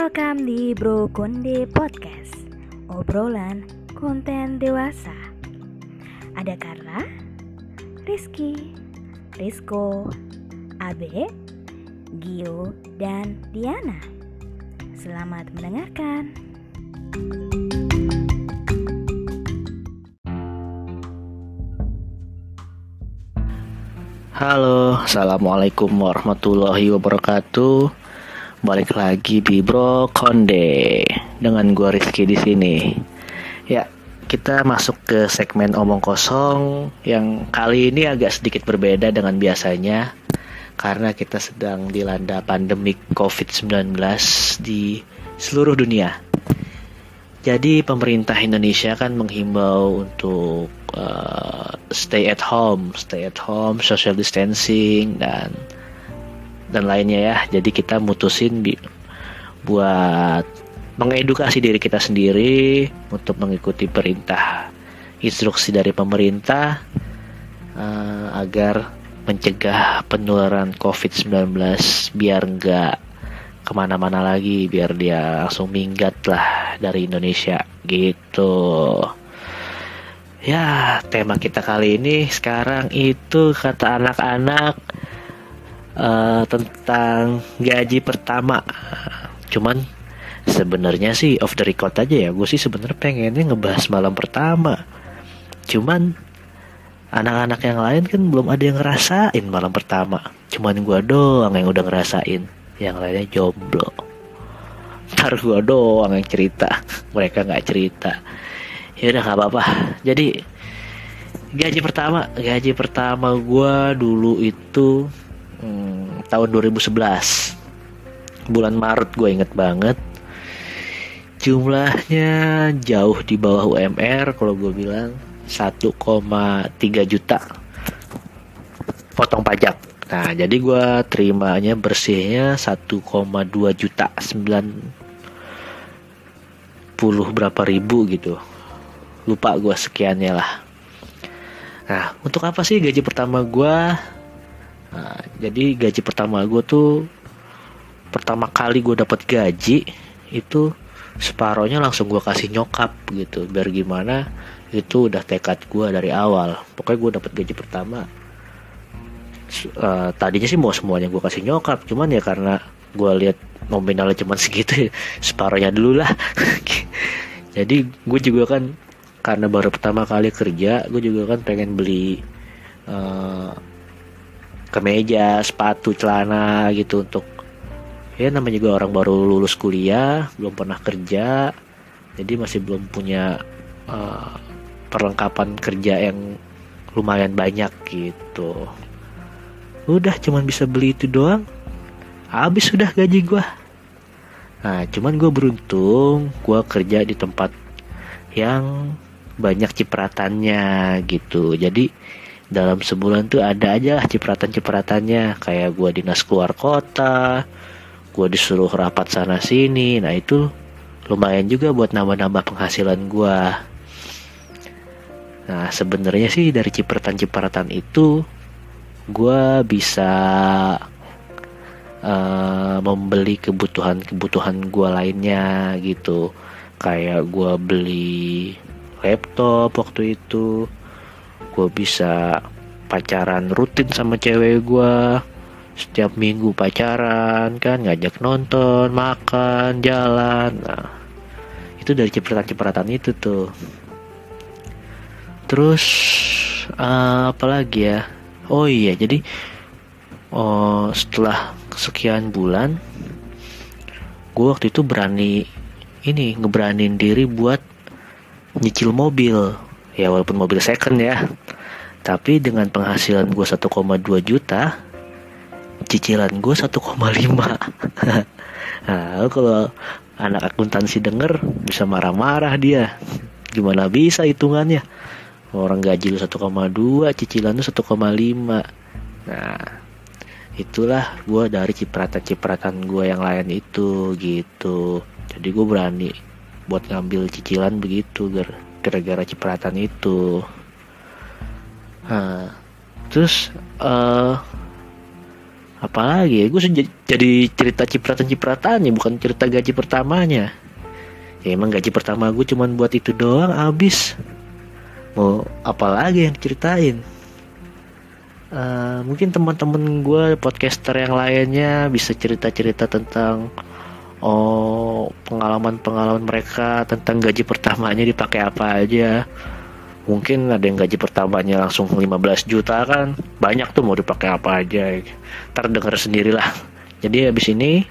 Welcome di Bro Konde Podcast Obrolan konten dewasa. Ada Carla, Rizky, Rizko, Abe, Gio, dan Diana. Selamat mendengarkan. Halo, assalamualaikum warahmatullahi wabarakatuh. Balik lagi di Bro Konde dengan gua Rizky di sini. Ya, kita masuk ke segmen omong kosong yang kali ini agak sedikit berbeda dengan biasanya karena kita sedang dilanda pandemi COVID-19 di seluruh dunia. Jadi pemerintah Indonesia kan menghimbau untuk uh, stay at home, stay at home, social distancing dan dan lainnya ya. Jadi kita mutusin bi buat mengedukasi diri kita sendiri untuk mengikuti perintah instruksi dari pemerintah uh, agar mencegah penularan COVID-19 biar nggak ke mana-mana lagi biar dia langsung minggat lah dari Indonesia gitu ya tema kita kali ini sekarang itu kata anak-anak uh, tentang gaji pertama. Cuman sebenarnya sih off the record aja ya. Gue sih sebenarnya pengennya ngebahas malam pertama. Cuman anak-anak yang lain kan belum ada yang ngerasain malam pertama. Cuman gue doang yang udah ngerasain. Yang lainnya jomblo. Ntar gue doang yang cerita. Mereka nggak cerita. Ya udah nggak apa-apa. Jadi gaji pertama. Gaji pertama gue dulu itu hmm, tahun 2011 bulan Maret gue inget banget jumlahnya jauh di bawah UMR kalau gue bilang 1,3 juta potong pajak Nah, jadi gue terimanya bersihnya 1,2 juta 90 berapa ribu gitu. Lupa gue sekiannya lah. Nah, untuk apa sih gaji pertama gue? Nah, jadi gaji pertama gue tuh pertama kali gue dapat gaji itu separohnya langsung gue kasih nyokap gitu biar gimana itu udah tekad gue dari awal. Pokoknya gue dapat gaji pertama uh, tadinya sih mau semuanya gue kasih nyokap cuman ya karena gue lihat nominalnya cuma segitu ya, separuhnya dulu lah. Jadi gue juga kan karena baru pertama kali kerja gue juga kan pengen beli uh, kemeja sepatu celana gitu untuk ya namanya juga orang baru lulus kuliah belum pernah kerja jadi masih belum punya uh, perlengkapan kerja yang lumayan banyak gitu. Udah cuman bisa beli itu doang. Habis sudah gaji gue nah cuman gue beruntung gue kerja di tempat yang banyak cipratannya gitu. Jadi dalam sebulan tuh ada aja cipratan-cipratannya. Kayak gue dinas keluar kota gue disuruh rapat sana sini. Nah itu lumayan juga buat nambah-nambah penghasilan gue nah sebenarnya sih dari cipratan-cipratan itu gue bisa uh, membeli kebutuhan-kebutuhan gue lainnya gitu. Kayak gue beli laptop waktu itu gue bisa pacaran rutin sama cewek gue setiap minggu pacaran kan ngajak nonton makan jalan. Nah itu dari cipratan-cipratan itu tuh. Terus uh, apa lagi ya? Oh iya jadi oh setelah sekian bulan gue waktu itu berani ini ngeberanin diri buat nyicil mobil. Ya walaupun mobil second ya tapi dengan penghasilan gue 1,2 juta cicilan gue 1,5 nah kalau anak akuntansi denger bisa marah-marah dia. Gimana bisa hitungannya? Orang gaji lu 1,2 cicilan lu 1,5 nah itulah gue dari cipratan-cipratan gue yang lain itu gitu. Jadi gue berani buat ngambil cicilan begitu gara-gara cipratan itu nah terus uh, apalagi ya? Gue jadi cerita cipratan-cipratannya bukan cerita gaji pertamanya. Ya emang gaji pertama gue cuman buat itu doang abis mau apalagi yang ceritain uh, mungkin teman-teman gue podcaster yang lainnya bisa cerita-cerita tentang oh pengalaman-pengalaman mereka tentang gaji pertamanya dipakai apa aja mungkin ada yang gaji pertamanya langsung 15 juta kan. Banyak tuh mau dipakai apa aja. Ntar denger sendirilah. Jadi habis ini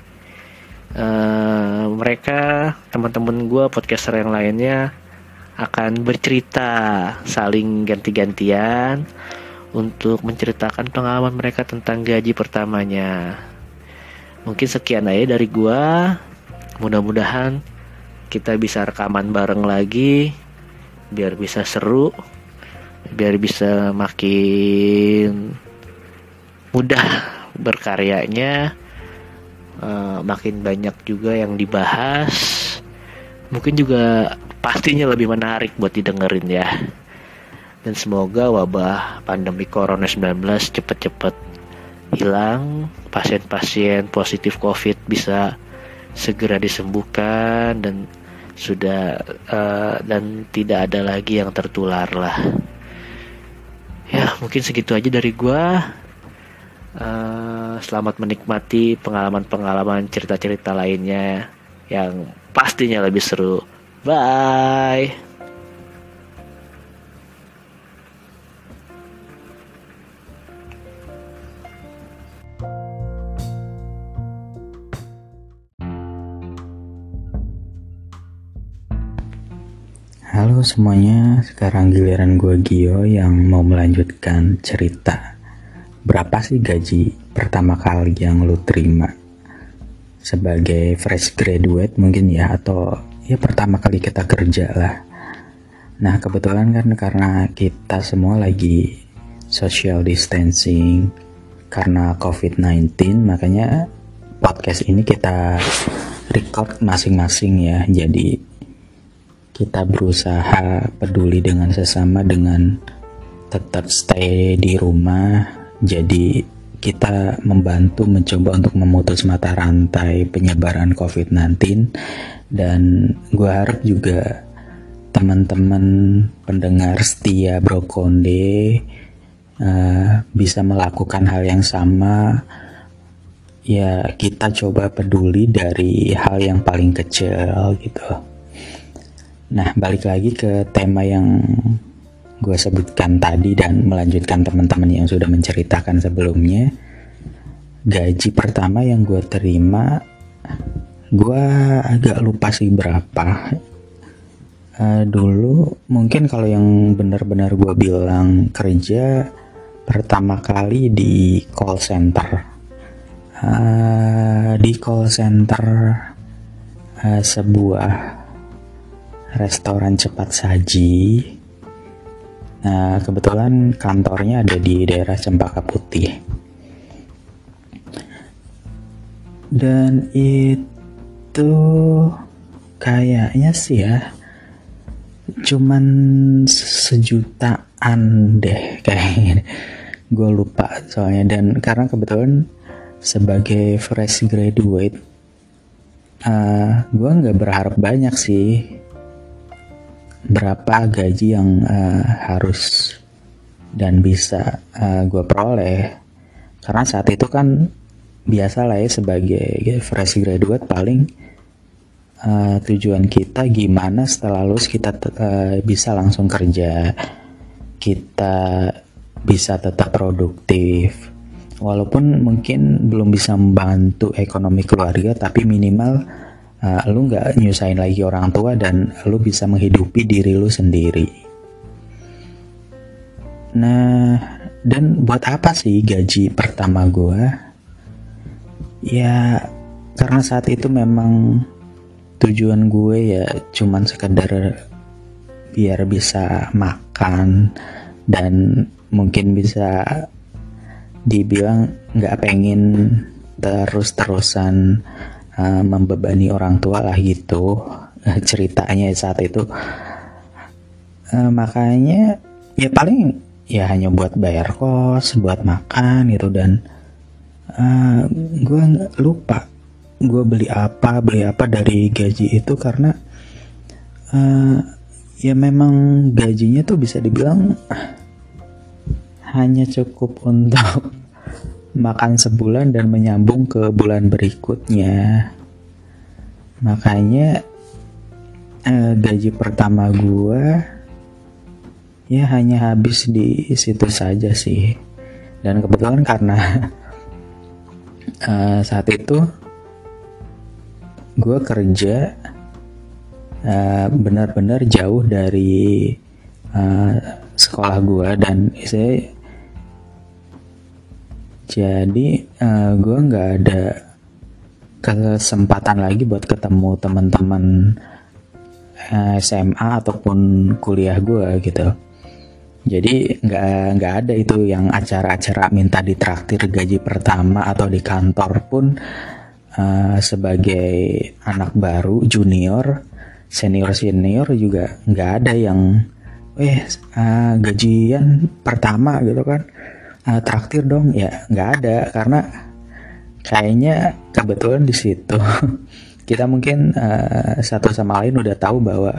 uh, mereka teman-teman gue podcaster yang lainnya akan bercerita saling ganti-gantian untuk menceritakan pengalaman mereka tentang gaji pertamanya. Mungkin sekian aja dari gua. Mudah-mudahan kita bisa rekaman bareng lagi biar bisa seru biar bisa makin mudah berkaryanya uh, makin banyak juga yang dibahas. Mungkin juga pastinya lebih menarik buat didengerin ya. Dan semoga wabah pandemi corona 19 cepet-cepet hilang pasien-pasien positif covid bisa segera disembuhkan dan sudah uh, dan tidak ada lagi yang tertular lah. Ya mungkin segitu aja dari gua. Uh, selamat menikmati pengalaman-pengalaman cerita-cerita lainnya yang pastinya lebih seru. Bye Halo semuanya, sekarang giliran gue Gio yang mau melanjutkan cerita. Berapa sih gaji pertama kali yang lu terima? Sebagai fresh graduate mungkin ya, atau ya pertama kali kita kerja lah. Nah kebetulan kan karena kita semua lagi social distancing karena COVID-19, makanya podcast ini kita record masing-masing ya. Jadi kita berusaha peduli dengan sesama dengan tetap stay di rumah. Jadi kita membantu mencoba untuk memutus mata rantai penyebaran COVID-19 dan gue harap juga teman-teman pendengar setia Brokonde uh, bisa melakukan hal yang sama. Ya kita coba peduli dari hal yang paling kecil gitu Nah, balik lagi ke tema yang gue sebutkan tadi dan melanjutkan teman-teman yang sudah menceritakan sebelumnya. Gaji pertama yang gue terima, gue agak lupa sih berapa. Uh, dulu mungkin kalau yang benar-benar gue bilang kerja pertama kali di call center. Uh, di call center uh, sebuah restoran cepat saji. Nah, kebetulan kantornya ada di daerah Cempaka Putih. Dan itu kayaknya sih ya cuman sejutaan deh kayaknya gue lupa soalnya dan karena kebetulan sebagai fresh graduate uh, eh, gue nggak berharap banyak sih berapa gaji yang uh, harus dan bisa uh, gue peroleh. Karena saat itu kan biasa lah ya sebagai fresh graduate paling uh, tujuan kita gimana setelah lulus kita uh, bisa langsung kerja. Kita bisa tetap produktif. Walaupun mungkin belum bisa membantu ekonomi keluarga tapi minimal uh, lu nggak nyusahin lagi orang tua dan lu bisa menghidupi diri lu sendiri. Nah, dan buat apa sih gaji pertama gue? Ya, karena saat itu memang tujuan gue ya cuman sekedar biar bisa makan dan mungkin bisa dibilang nggak pengen terus-terusan uh, membebani orang tua lah gitu uh, ceritanya saat itu. Uh, makanya ya paling ya hanya buat bayar kos buat makan gitu dan uh, gue lupa gue beli apa beli apa dari gaji itu karena uh, ya memang gajinya tuh bisa dibilang hanya cukup untuk makan sebulan dan menyambung ke bulan berikutnya. Makanya uh, gaji pertama gue ya hanya habis di situ saja sih. Dan kebetulan karena uh, saat itu gue kerja uh, benar-benar jauh dari uh, sekolah gue dan saya jadi uh, gue nggak ada kesempatan lagi buat ketemu teman-teman SMA ataupun kuliah gue gitu. Jadi nggak nggak ada itu yang acara-acara minta ditraktir gaji pertama atau di kantor pun uh, sebagai anak baru junior senior senior juga nggak ada yang eh uh, gajian pertama gitu kan uh, traktir dong. Ya nggak ada karena kayaknya kebetulan di situ. Kita mungkin uh, satu sama lain udah tahu bahwa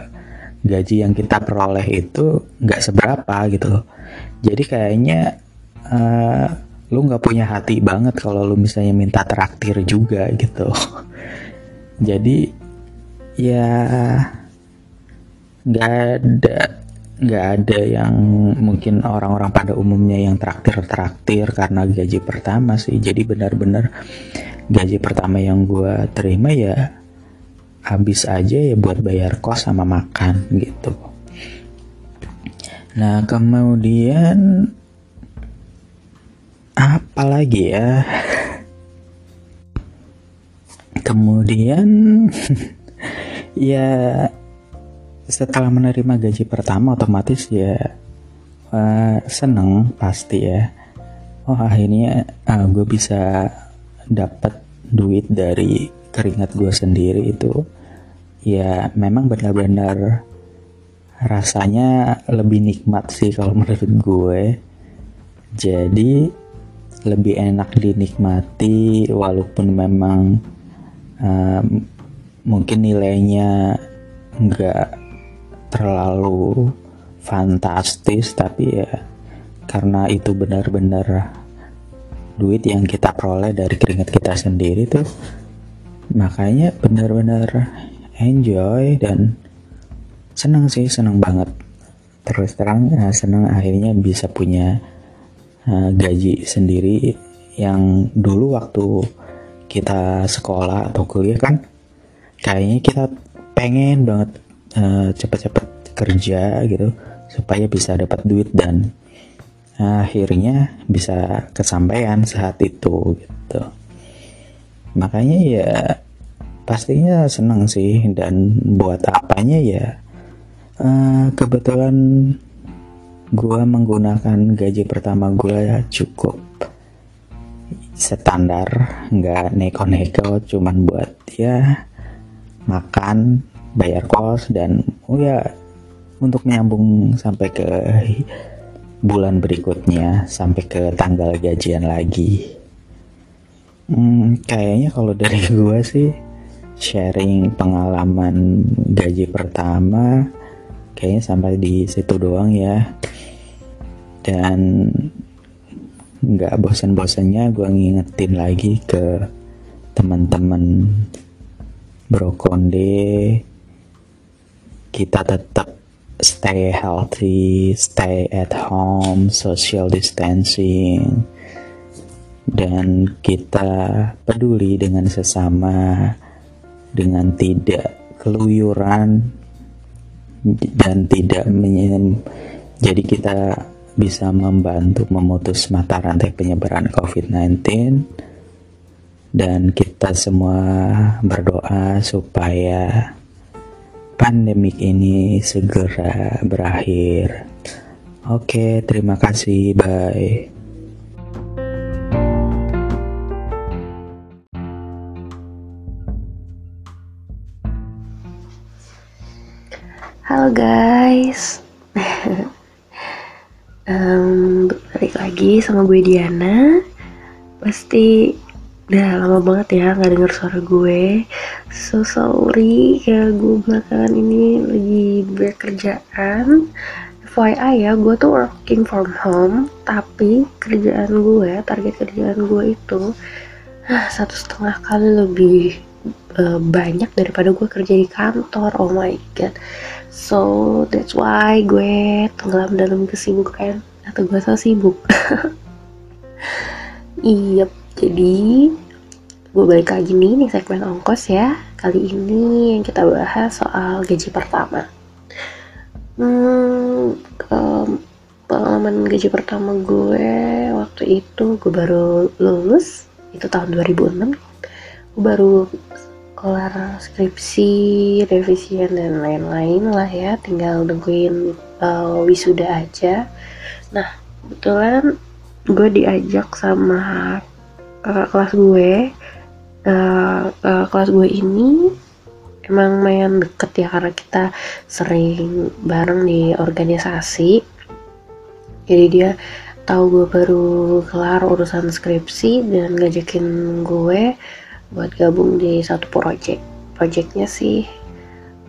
gaji yang kita peroleh itu nggak seberapa gitu. Jadi kayaknya uh, lu nggak punya hati banget kalau lu misalnya minta traktir juga gitu. Jadi ya nggak ada nggak ada yang mungkin orang-orang pada umumnya yang traktir-traktir karena gaji pertama sih jadi benar-benar gaji pertama yang gue terima ya habis aja ya buat bayar kos sama makan gitu. Nah kemudian apa lagi ya? Kemudian ya setelah menerima gaji pertama otomatis ya uh, seneng pasti ya. Oh akhirnya uh, gue bisa dapat duit dari keringat gue sendiri itu ya memang benar-benar rasanya lebih nikmat sih kalau menurut gue jadi lebih enak dinikmati walaupun memang um, mungkin nilainya nggak terlalu fantastis tapi ya karena itu benar-benar duit yang kita peroleh dari keringat kita sendiri tuh makanya benar-benar enjoy dan senang sih senang banget. Terus terang uh, senang akhirnya bisa punya uh, gaji sendiri yang dulu waktu kita sekolah atau kuliah kan kayaknya kita pengen banget uh, cepet-cepet kerja gitu supaya bisa dapat duit dan akhirnya bisa kesampaian saat itu gitu. Makanya ya pastinya senang sih dan buat apanya ya uh, kebetulan gue menggunakan gaji pertama gue ya cukup standar nggak neko-neko cuman buat ya makan bayar kos dan oh ya untuk menyambung sampai ke bulan berikutnya sampai ke tanggal gajian lagi. Hmm, kayaknya kalau dari gue sih sharing pengalaman gaji pertama kayaknya sampai di situ doang ya. Dan nggak bosan-bosannya gue ngingetin lagi ke teman-teman brokonde kita tetap stay healthy stay at home social distancing dan kita peduli dengan sesama dengan tidak keluyuran dan tidak menyem jadi kita bisa membantu memutus mata rantai penyebaran COVID-19 dan kita semua berdoa supaya pandemik ini segera berakhir. Oke, terima kasih. Bye. Halo guys um, Balik lagi sama gue Diana Pasti udah lama banget ya nggak denger suara gue so sorry ya gue belakangan ini lagi bekerjaan FYI ya gue tuh working from home tapi kerjaan gue target kerjaan gue itu ah, satu setengah kali lebih uh, banyak daripada gue kerja di kantor. Oh my god. So that's why gue tenggelam dalam kesibukan. Atau gue so sibuk. Iya jadi gue balik lagi nih nih segmen ongkos ya kali ini yang kita bahas soal gaji pertama. Hmm, pengalaman gaji pertama gue waktu itu gue baru lulus itu tahun 2006 gue baru kelar skripsi, revisian dan lain-lain lah ya tinggal nungguin uh, wisuda aja. Nah kebetulan gue diajak sama kakak kelas gue uh, uh, kelas gue ini emang main deket ya karena kita sering bareng di organisasi. Jadi dia tahu gue baru kelar urusan skripsi dan ngajakin gue buat gabung di satu project projectnya sih.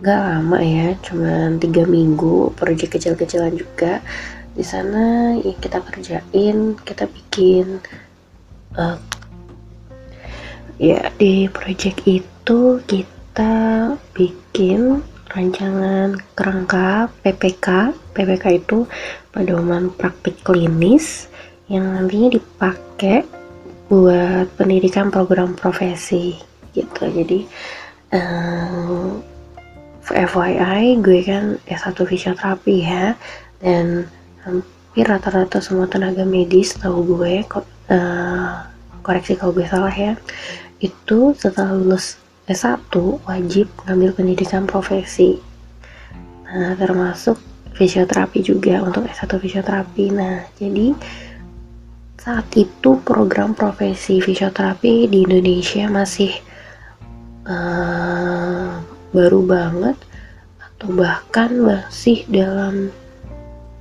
Gak lama ya cuman tiga minggu project kecil-kecilan juga. Di sana ya kita kerjain kita bikin uh, ya di project itu kita bikin rancangan kerangka PPK PPK itu pedoman praktik klinis yang nantinya dipakai buat pendidikan program profesi gitu. Jadi um, eh, FYI gue kan S1 fisioterapi ya dan hampir rata-rata semua tenaga medis tahu gue kok koreksi kalau gue salah ya itu setelah lulus S1 wajib ngambil pendidikan profesi. Nah termasuk fisioterapi juga untuk S1 fisioterapi. Nah jadi saat itu program profesi fisioterapi di Indonesia masih uh, baru banget atau bahkan masih dalam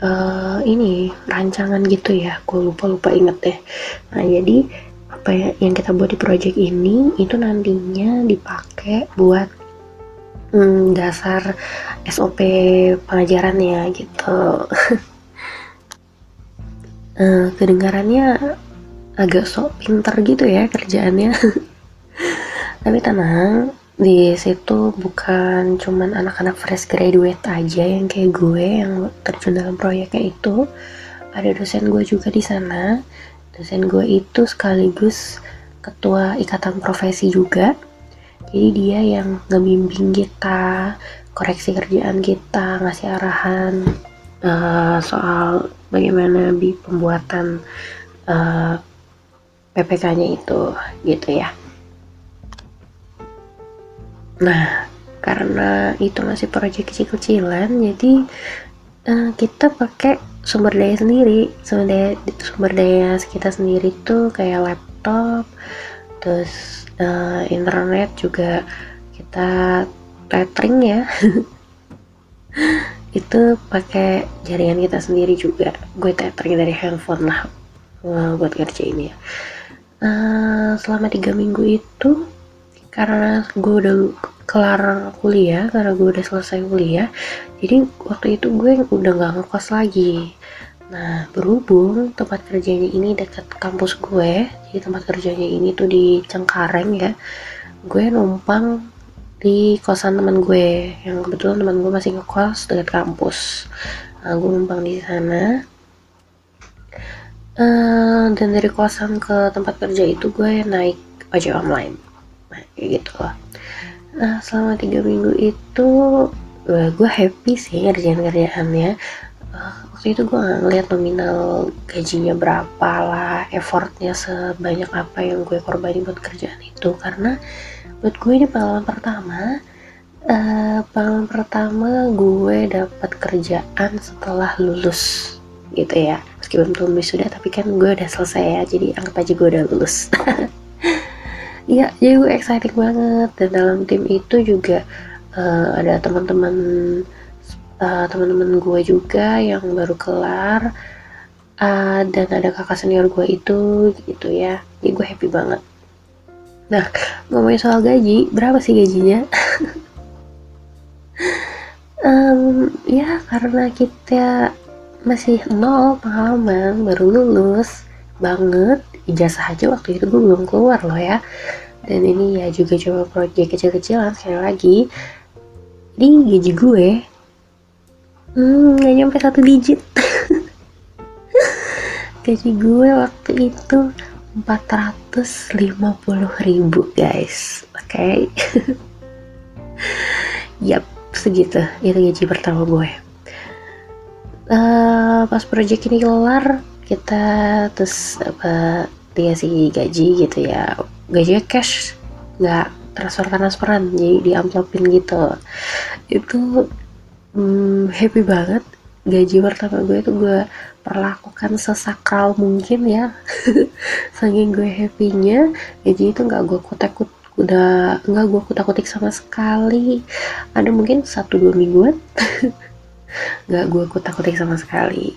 uh, ini rancangan gitu ya. Gue lupa lupa inget deh nah jadi apa ya yang kita buat di project ini itu nantinya dipakai buat hmm, dasar SOP pengajarannya gitu. Uh, kedengarannya agak sok pinter gitu ya kerjaannya. Tapi tenang di situ bukan cuman anak-anak fresh graduate aja yang kayak gue yang terjun dalam proyeknya itu. Ada dosen gue juga di sana dosen gue itu sekaligus ketua ikatan profesi juga jadi dia yang ngebimbing kita koreksi kerjaan kita ngasih arahan uh, soal bagaimana di pembuatan uh, eh, PPK-nya itu gitu ya. Nah, karena itu masih proyek kecil-kecilan, jadi uh, kita pakai sumber daya sendiri, sumber daya sumber daya kita sendiri tuh kayak laptop, terus uh, internet juga kita tethering ya. itu pakai jaringan kita sendiri juga. Gue tethering dari handphone lah uh, buat ini ya. Uh, selama tiga minggu itu karena gue udah kelar kuliah karena gue udah selesai kuliah. Jadi waktu itu gue udah nggak ngekos lagi. Nah berhubung tempat kerjanya ini dekat kampus gue jadi tempat kerjanya ini tuh di Cengkareng ya gue numpang di kosan teman gue yang kebetulan teman gue masih ngekos dekat kampus. Nah, gue numpang di sana. Uh, dan dari kosan ke tempat kerja itu gue naik ojek online. Nah, gitu. lah nah selama tiga minggu itu uh, gue happy sih ngerjain kerjaannya. Uh, waktu itu gue gak ngeliat nominal gajinya berapa lah effortnya sebanyak apa yang gue korbanin buat kerjaan itu. Karena buat gue ini pengalaman pertama uh, pengalaman pertama gue dapat kerjaan setelah lulus gitu ya. Meskipun belum wisuda tapi kan gue udah selesai ya jadi anggap aja gue udah lulus Iya, jadi gue exciting banget. Dan dalam tim itu juga uh, ada teman-teman uh, teman-teman gue juga yang baru kelar. Uh, dan ada kakak senior gue itu gitu ya. Jadi gue happy banget. Nah, ngomongin soal gaji, berapa sih gajinya? um, ya karena kita masih nol pengalaman, baru lulus banget, ijazah aja waktu itu gue belum keluar loh ya. Dan ini ya juga cuma proyek kecil-kecilan sekali lagi. Jadi gaji gue hmm, gak nyampe satu digit. gaji gue waktu itu 450 ribu guys oke okay? yap segitu itu gaji pertama gue uh, pas project ini kelar kita terus apa dia sih gaji gitu ya. Gajinya cash nggak transfer transferan jadi di amplopin gitu. Itu hmm, happy banget. Gaji pertama gue itu gue perlakukan sesakral mungkin ya. Saking gue happynya gaji itu nggak gue kutek kut udah nggak gue kutak kutik sama sekali. Ada mungkin satu dua mingguan nggak gue kutak kutik sama sekali.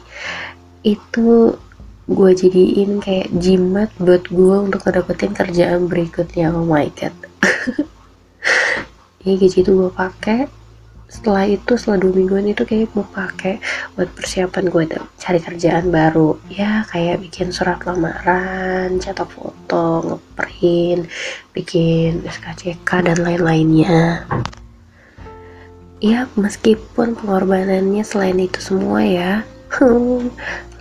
Itu gue jadiin kayak jimat buat gue untuk ngedapetin kerjaan berikutnya. Oh my god. Ini gaji itu gue pakai. Setelah itu setelah dua mingguan itu kayak mau pakai buat persiapan gue cari kerjaan baru. Ya kayak bikin surat lamaran cetak foto ngeprint bikin SKCK dan lain-lainnya. Ya meskipun pengorbanannya selain itu semua ya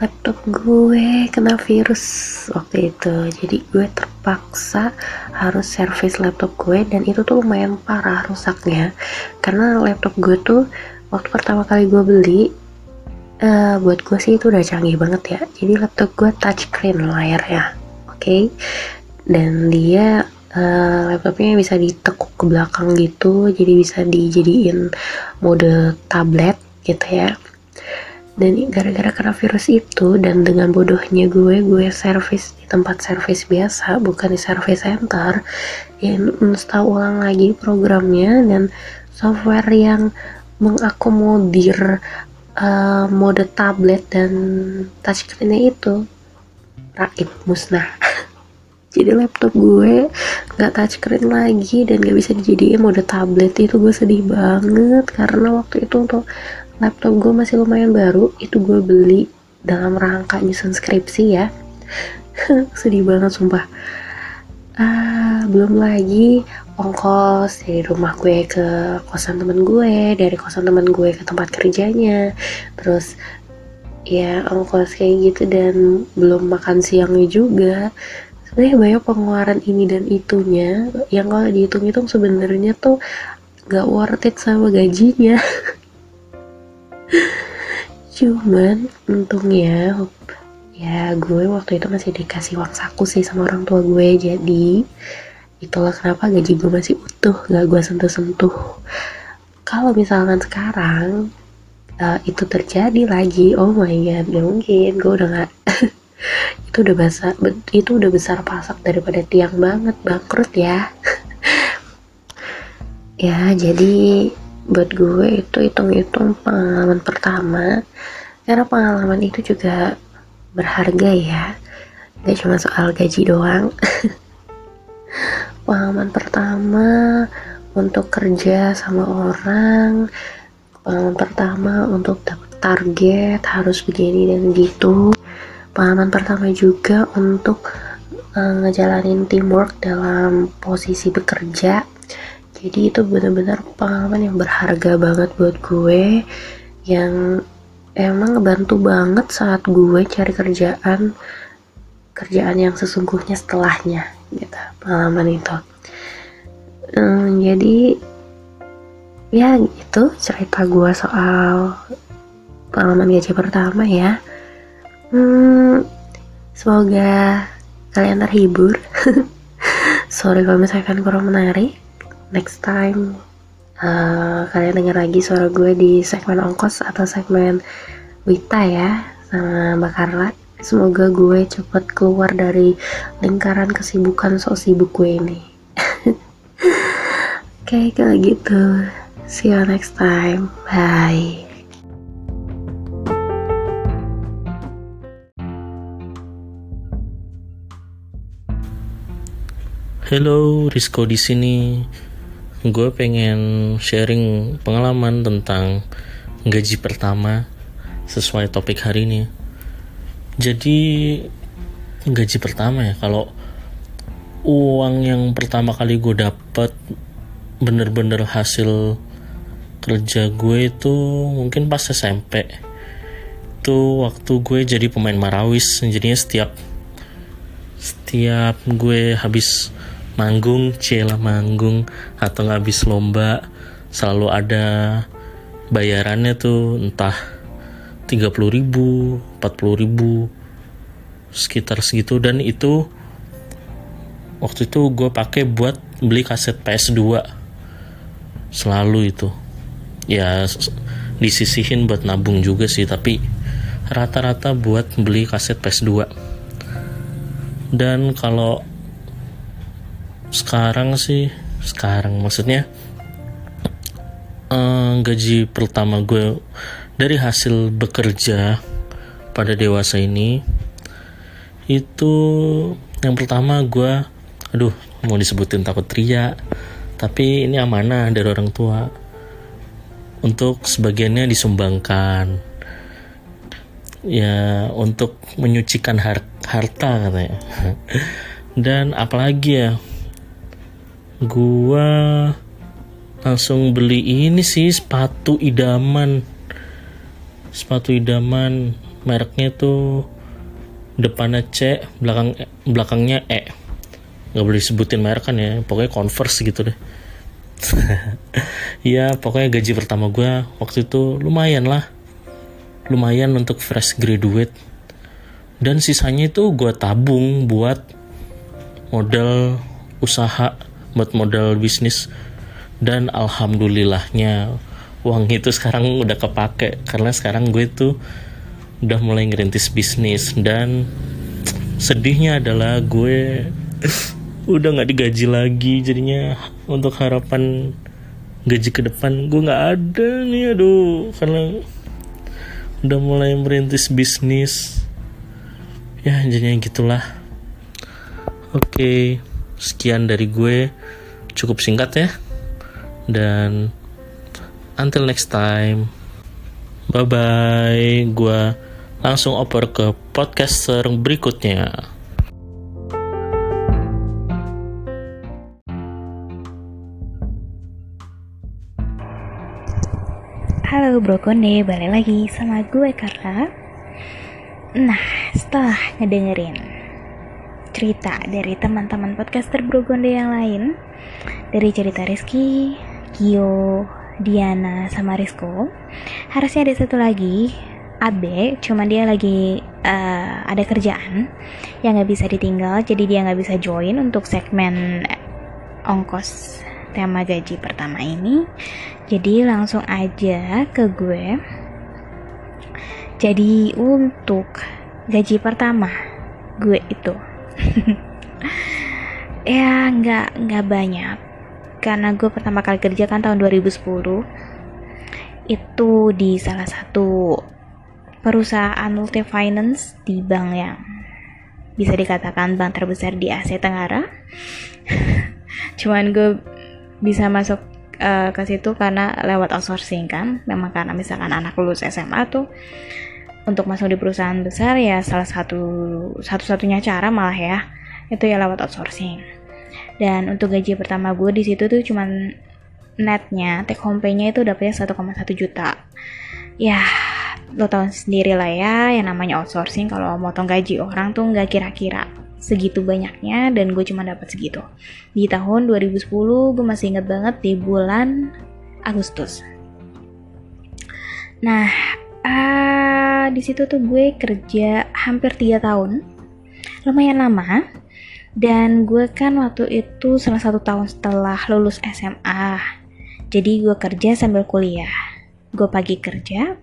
laptop gue kena virus waktu itu. Jadi gue terpaksa harus servis laptop gue dan itu tuh lumayan parah rusaknya. Karena laptop gue tuh waktu pertama kali gue beli uh, buat gue sih itu udah canggih banget ya. Jadi laptop gue touchscreen layarnya oke? Okay? dan dia uh, laptopnya bisa ditekuk ke belakang gitu. Jadi bisa dijadiin mode tablet gitu ya dan gara-gara kena virus itu dan dengan bodohnya gue gue servis di tempat servis biasa bukan di service center ya install ulang lagi programnya dan software yang mengakomodir uh, mode tablet dan touchscreennya itu. Raib musnah jadi laptop gue nggak touchscreen lagi dan gak bisa dijadiin mode tablet. Itu gue sedih banget karena waktu itu untuk laptop gue masih lumayan baru itu gue beli dalam rangka nyusun skripsi ya. Sedih banget sumpah. Ah, belum lagi ongkos dari rumah gue ke kosan temen gue dari kosan temen gue ke tempat kerjanya. Terus ya ongkos kayak gitu dan belum makan siangnya juga sebenarnya banyak pengeluaran ini dan itunya yang kalau dihitung-hitung sebenarnya tuh gak worth it sama gajinya. Cuman untungnya ya gue waktu itu masih dikasih uang saku sih sama orang tua gue jadi itulah kenapa gaji gue masih utuh gak gue sentuh-sentuh. Kalau misalkan sekarang uh, itu terjadi lagi oh my god gak mungkin gue udah gak itu udah besar itu udah besar pasak daripada tiang banget bangkrut ya. Ya jadi buat gue itu hitung-hitung pengalaman pertama. Karena pengalaman itu juga berharga ya. Gak cuma soal gaji doang. Pengalaman pertama untuk kerja sama orang. Pengalaman pertama untuk dapat target harus begini dan gitu pengalaman pertama juga untuk uh, ngejalanin teamwork dalam posisi bekerja. Jadi itu benar-benar pengalaman yang berharga banget buat gue yang emang ngebantu banget saat gue cari kerjaan kerjaan yang sesungguhnya setelahnya gitu pengalaman itu. Hmm, jadi ya itu cerita gue soal pengalaman gaji pertama ya hmm, semoga kalian terhibur. Sorry kalau misalkan kurang menarik. Next time uh, kalian dengar lagi suara gue di segmen ongkos atau segmen Wita ya sama Mbak Carla semoga gue cepet keluar dari lingkaran kesibukan sok sibuk gue ini. Oke okay, kalau gitu see you next time. Bye Hello, Risco di sini. Gue pengen sharing pengalaman tentang gaji pertama sesuai topik hari ini. Jadi gaji pertama ya, kalau uang yang pertama kali gue dapet bener-bener hasil kerja gue itu mungkin pas SMP itu waktu gue jadi pemain marawis jadinya setiap setiap gue habis manggung cila manggung atau nggak habis lomba selalu ada bayarannya tuh entah 30 ribu 40 ribu sekitar segitu. Dan itu waktu itu gue pakai buat beli kaset PS2 selalu itu. Ya disisihin buat nabung juga sih tapi rata-rata buat beli kaset PS2 dan kalau sekarang sih sekarang maksudnya eh, gaji pertama gue dari hasil bekerja pada dewasa ini itu yang pertama gue aduh mau disebutin takut teriak tapi ini amanah dari orang tua. Untuk sebagiannya disumbangkan. Ya untuk menyucikan har harta katanya. Dan apalagi ya gua langsung beli ini sih sepatu idaman. Sepatu idaman mereknya tuh depannya C belakang belakangnya E. Nggak boleh disebutin merek kan ya pokoknya converse gitu deh. Ya pokoknya gaji pertama gue waktu itu lumayan lah. Lumayan untuk fresh graduate. Dan sisanya itu gue tabung buat modal usaha buat modal bisnis. Dan alhamdulillahnya uang itu sekarang udah kepake. Karena sekarang gue tuh udah mulai ngerintis bisnis. Dan sedihnya adalah gue udah nggak digaji lagi. Jadinya untuk harapan gaji ke depan gue nggak ada nih aduh. Karena udah mulai merintis bisnis. Ya jadinya gitulah. Oke sekian dari gue. Cukup singkat ya. Dan until next time. Bye bye gue langsung oper ke podcaster berikutnya. Halo Bro Konde, balik lagi sama gue Carla. Nah, setelah ngedengerin cerita dari teman-teman podcaster Bro Konde yang lain, dari cerita Rizky, Gio, Diana, sama Rizko, harusnya ada satu lagi, Abe, cuma dia lagi uh, ada kerjaan yang nggak bisa ditinggal, jadi dia nggak bisa join untuk segmen ongkos tema gaji pertama ini. Jadi langsung aja ke gue. Jadi untuk gaji pertama gue itu ya nggak nggak banyak. Karena gue pertama kali kerja kan tahun 2010 itu di salah satu perusahaan multi finance di bank yang bisa dikatakan bank terbesar di Asia Tenggara. Cuman gue bisa masuk uh, ke situ karena lewat outsourcing kan. Memang karena misalkan anak lulus SMA tuh untuk masuk di perusahaan besar ya salah satu satu-satunya cara malah ya itu ya lewat outsourcing. Dan untuk gaji pertama gue di situ tuh cuman netnya take home pay-nya itu dapetnya 1,1 juta. Ya lo tau sendiri lah ya yang namanya outsourcing kalau motong gaji orang tuh nggak kira-kira segitu banyaknya dan gue cuma dapat segitu. Di tahun 2010 gue masih inget banget di bulan Agustus. Nah uh, di situ tuh gue kerja hampir 3 tahun. Lumayan lama. Dan gue kan waktu itu salah satu tahun setelah lulus SMA jadi gue kerja sambil kuliah. Gue pagi kerja.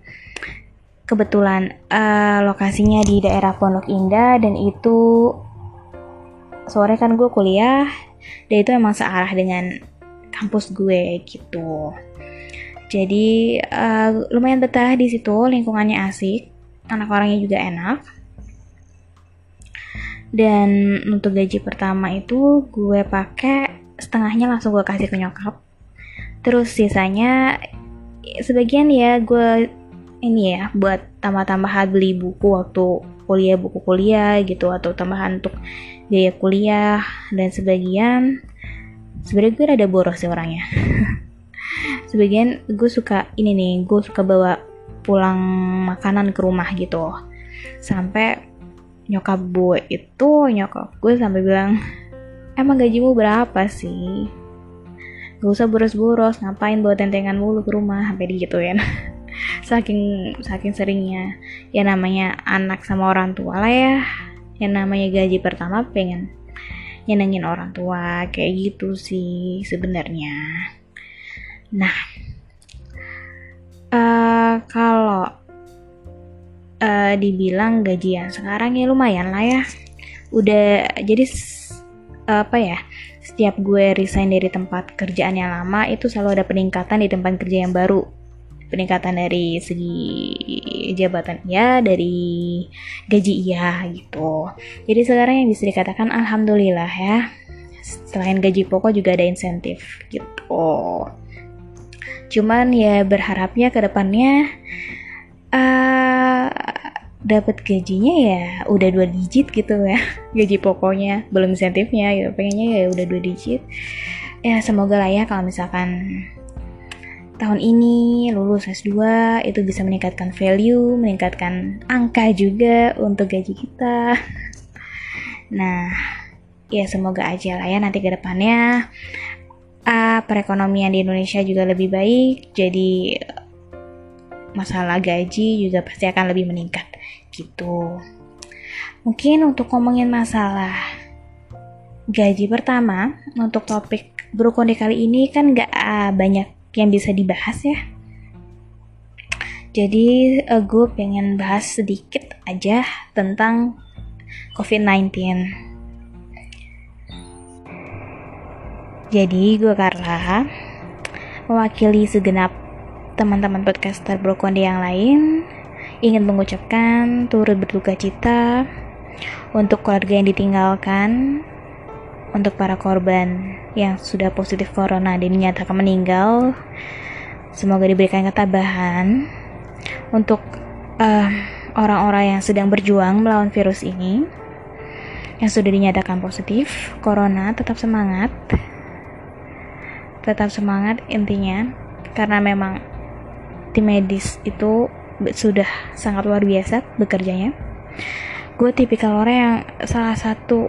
Kebetulan uh, lokasinya di daerah Pondok Indah dan itu sore kan gue kuliah. Dan itu emang searah dengan kampus gue gitu jadi uh, lumayan betah di situ lingkungannya asik anak orangnya juga enak. Dan untuk gaji pertama itu gue pakai setengahnya langsung gue kasih ke nyokap. Terus sisanya sebagian ya gue ini ya buat tambah-tambahan beli buku waktu kuliah buku kuliah gitu atau tambahan untuk biaya kuliah dan sebagian. Sebenarnya gue ada boros sih orangnya sebagian gue suka ini nih gue suka bawa pulang makanan ke rumah gitu. Sampai nyokap gue itu nyokap gue sampai bilang emang gajimu berapa sih? Gak usah boros-boros ngapain bawa tentengan mulu ke rumah sampai digituin. Saking saking seringnya. Ya namanya anak sama orang tua lah ya. Yang namanya gaji pertama pengen nyenengin orang tua kayak gitu sih sebenarnya nah uh, kalau uh, dibilang gajian sekarang ya lumayan lah ya. Udah jadi apa ya setiap gue resign dari tempat kerjaan yang lama itu selalu ada peningkatan di tempat kerja yang baru. Peningkatan dari segi jabatan ya dari gaji iya gitu. Jadi sekarang yang bisa dikatakan alhamdulillah ya selain gaji pokok juga ada insentif gitu cuman ya berharapnya ke depannya uh, dapat gajinya ya udah dua digit gitu ya. Gaji pokoknya belum insentifnya gitu. Pengennya ya udah dua digit. Ya semoga lah ya kalau misalkan tahun ini lulus S2 itu bisa meningkatkan value meningkatkan angka juga untuk gaji kita. Nah ya semoga aja lah ya nanti ke depannya perekonomian di Indonesia juga lebih baik jadi masalah gaji juga pasti akan lebih meningkat gitu. Mungkin untuk ngomongin masalah gaji pertama untuk topik Brokonde kali ini kan gak banyak yang bisa dibahas ya. Jadi uh, gue pengen bahas sedikit aja tentang COVID-19. Jadi gue Carla mewakili segenap teman-teman podcaster Brokonde yang lain ingin mengucapkan turut berduka cita untuk keluarga yang ditinggalkan, untuk para korban yang sudah positif corona dan dinyatakan meninggal. Semoga diberikan ketabahan untuk eh, orang-orang yang sedang berjuang melawan virus ini yang sudah dinyatakan positif corona tetap semangat tetap semangat intinya karena memang tim medis itu sudah sangat luar biasa bekerjanya. Gue tipikal orang yang salah satu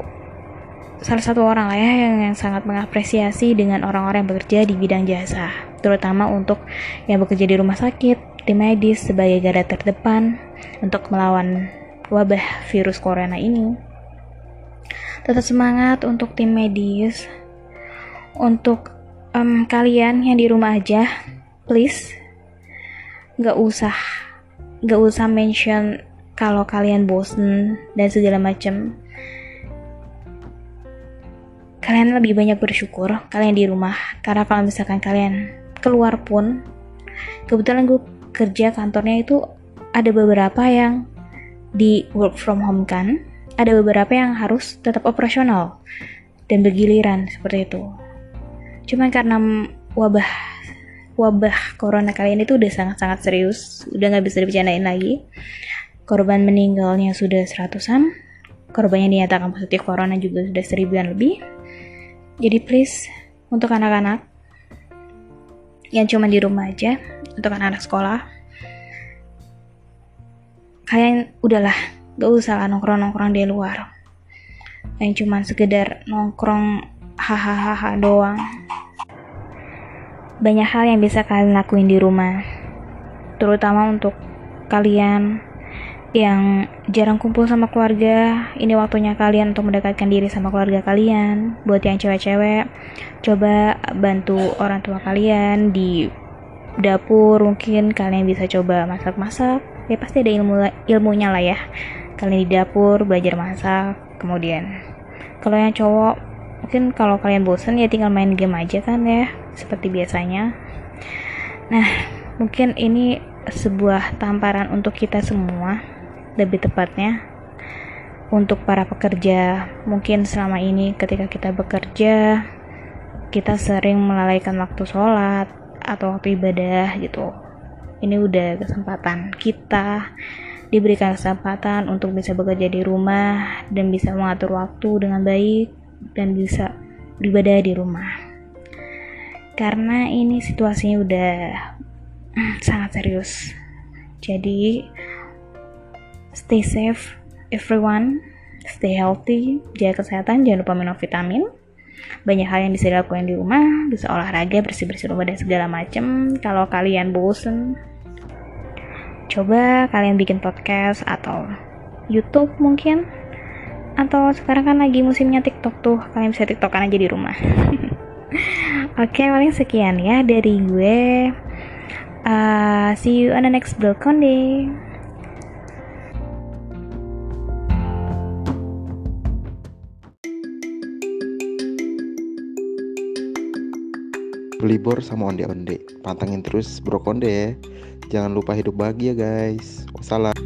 salah satu orang lah ya yang, yang sangat mengapresiasi dengan orang-orang yang bekerja di bidang jasa terutama untuk yang bekerja di rumah sakit di medis sebagai garda terdepan untuk melawan wabah virus corona ini. Tetap semangat untuk tim medis untuk um, kalian yang di rumah aja please. Nggak usah gak usah mention kalau kalian bosen dan segala macam kalian lebih banyak bersyukur kalian di rumah karena kalau misalkan kalian keluar pun kebetulan gue kerja kantornya itu ada beberapa yang di work from home kan. Ada beberapa yang harus tetap operasional dan bergiliran seperti itu cuman karena wabah wabah corona kali ini tuh udah sangat-sangat serius, udah nggak bisa dibicarain lagi. Korban meninggalnya sudah seratusan, korban yang dinyatakan positif corona juga sudah seribuan lebih. Jadi please, untuk anak-anak yang cuma di rumah aja, untuk anak-anak sekolah, kalian udahlah, gak usah nongkrong-nongkrong di luar. Yang cuma sekedar nongkrong hahaha doang banyak hal yang bisa kalian lakuin di rumah, terutama untuk kalian yang jarang kumpul sama keluarga. Ini waktunya kalian untuk mendekatkan diri sama keluarga kalian. Buat yang cewek-cewek, coba bantu orang tua kalian di dapur. Mungkin kalian bisa coba masak-masak. Ya pasti ada ilmu ilmunya lah ya. Kalian di dapur belajar masak. Kemudian, kalau yang cowok, mungkin kalau kalian bosan ya tinggal main game aja kan ya seperti biasanya. Nah, mungkin ini sebuah tamparan untuk kita semua, lebih tepatnya. untuk para pekerja, mungkin selama ini ketika kita bekerja, kita sering melalaikan waktu sholat atau waktu ibadah gitu. Ini udah kesempatan kita diberikan kesempatan untuk bisa bekerja di rumah dan bisa mengatur waktu dengan baik dan bisa beribadah di rumah. Karena ini situasinya udah sangat serius. Jadi stay safe everyone, stay healthy, jaga kesehatan, jangan lupa minum vitamin. Banyak hal yang bisa dilakukan di rumah, bisa olahraga, bersih-bersih rumah dan segala macam. Kalau kalian bosen, coba kalian bikin podcast atau YouTube mungkin. Atau sekarang kan lagi musimnya TikTok tuh, kalian bisa TikTokan aja di rumah. Oke, paling sekian ya dari gue. Uh, see you on the next Blog Konde. Libur sama onde-onde. Pantangin terus Bro Konde ya. Jangan lupa hidup bahagia guys. Wassalam.